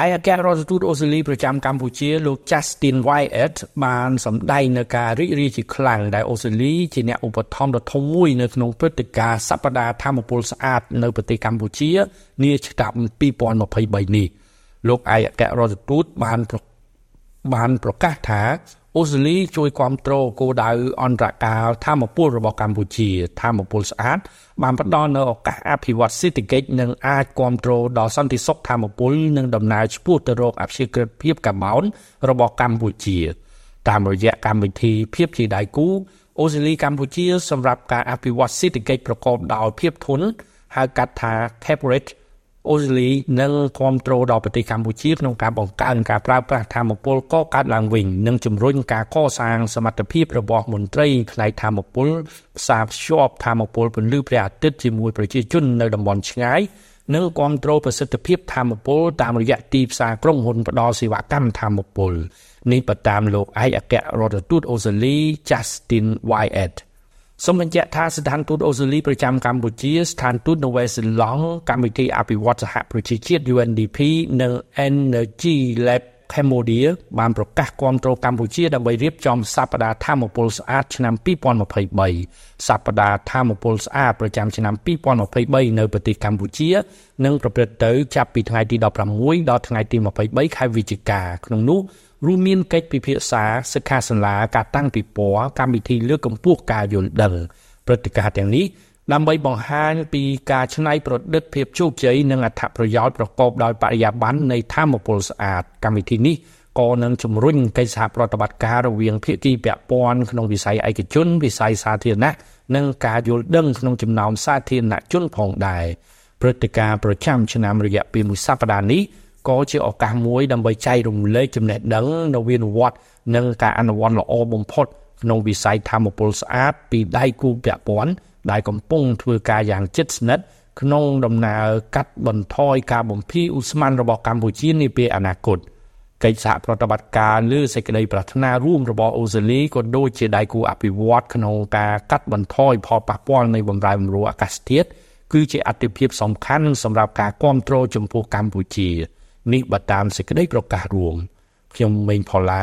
ឯអគ្គរដ្ឋទូតអូស្ត្រាលីប្រចាំកម្ពុជាលោក Justin Wyatt បានសម្ដែងនៅការរីករាយជាខ្លាំងដែលអូស្ត្រាលីជាអ្នកឧបត្ថម្ភដ៏ធំមួយនៅក្នុងព្រឹត្តិការណ៍សប្តាហ៍ធម្មពលស្អាតនៅប្រទេសកម្ពុជានាឆ្នាំ2023នេះលោកឯកអគ្គរដ្ឋទូតបានបា នប្រកាសថាអូស្ត្រាលីជួយគ្រប់គ្រងគោលដៅអន្តរការធម្មពលរបស់កម្ពុជាធម្មពលស្អាតបានផ្ដល់នូវឱកាសអភិវឌ្ឍសេដ្ឋកិច្ចនិងអាចគ្រប់គ្រងដល់សន្តិសុខធម្មពលនិងដំណើរឆ្ពោះទៅរកអភិក្រិតភាពកាបូនរបស់កម្ពុជា តាមរយៈកម្មវិធីភាពជាដៃគូអូស្ត្រាលីកម្ពុជាសម្រាប់ការអភិវឌ្ឍសេដ្ឋកិច្ចប្រកបដោយភាពធន់ហៅកាត់ថា corporate អូស្ត្រាលីនឹងគ្រប់គ្រងដល់ប្រទេសកម្ពុជាក្នុងការបង្កើនការប្រើប្រាស់ធម្មពលកកើតឡើងវិញនិងជំរុញការកសាងសមត្ថភាពរបស់មន្ត្រីផ្នែកធម្មពលផ្សារភ្ជាប់ធម្មពលពន្លឺព្រះអាទិត្យជាមួយប្រជាជននៅតំបន់ឆ្ងាយនិងគ្រប់គ្រងប្រសិទ្ធភាពធម្មពលតាមរយៈទីផ្សារក្រុមហ៊ុនផ្ដល់សេវាកម្មធម្មពលនេះបតាមលោកឯកអគ្គរដ្ឋទូតអូស្ត្រាលី Justin Wyatt សូមបញ្ជាក់ថាស្ថានទូតអូស្ត្រាលីប្រចាំកម្ពុជាស្ថានទូតនៅវេសិឡង់កម្មវិធីអភិវឌ្ឍសហប្រជាជាតិ UNDP និង Energy Lab Cambodia បានប្រកាសគាំទ្រកម្ពុជាដើម្បីរៀបចំសប្តាហ៍ធម្មពលស្អាតឆ្នាំ2023សប្តាហ៍ធម្មពលស្អាតប្រចាំឆ្នាំ2023នៅប្រទេសកម្ពុជានឹងប្រព្រឹត្តទៅចាប់ពីថ្ងៃទី16ដល់ថ្ងៃទី23ខែវិច្ឆិកាក្នុងនោះរួមមានកិច្ចពិភាក្សាសិក្ខាសាលាការតាំងពិព័រណ៍កម្មវិធីលើកកម្ពស់ការយល់ដឹងព្រឹត្តិការណ៍ទាំងនេះ ដើម្បីបង្ហាញពីការច្នៃប្រឌិតភាពជោគជ័យនិងអត្ថប្រយោជន៍ប្រកបដោយបរិយាបន្ននៃធម្មពលស្អាតកម្មវិធីនេះក៏នឹងជំរុញកិច្ចសហប្រតិបត្តិការរវាងភាគីពាក់ព័ន្ធក្នុងវិស័យឯកជនវិស័យសាធារណៈនិងការយល់ដឹងក្នុងចំណោមសាធារណជនផងដែរព្រឹត្តិការណ៍ប្រចាំឆ្នាំរយៈពេលមួយសប្តាហ៍នេះក៏ជាឱកាសមួយដើម្បីចែករំលែកចំណេះដឹងនៅវិនវត្តនិងការអនុវត្តល្អបំផុត ក្នុងវិស័យធម្មពលស្អាតពីដៃគូពាក់ព័ន្ធដែលកំពុងធ្វើការយ៉ាងជិតស្និទ្ធក្នុងដំណើរកាត់បន្ថយការបំភាយឧស្ម័នរបស់កម្ពុជានាពេលអនាគតកិច្ចសហប្រតិបត្តិការលើសេចក្តីប្រាថ្នារួមរបស់អូស្ត្រាលីក៏ដូចជាដៃគូអភិវឌ្ឍក្នុងការកាត់បន្ថយផលប៉ះពាល់នៃបម្រែបម្រួលអាកាសធាតុគឺជាអតិភិបសំខាន់សម្រាប់ការគ្រប់គ្រងចំពោះកម្ពុជា។នេះបើតាមសេចក្តីប្រកាសរួមខ្ញុំមេងផល្លា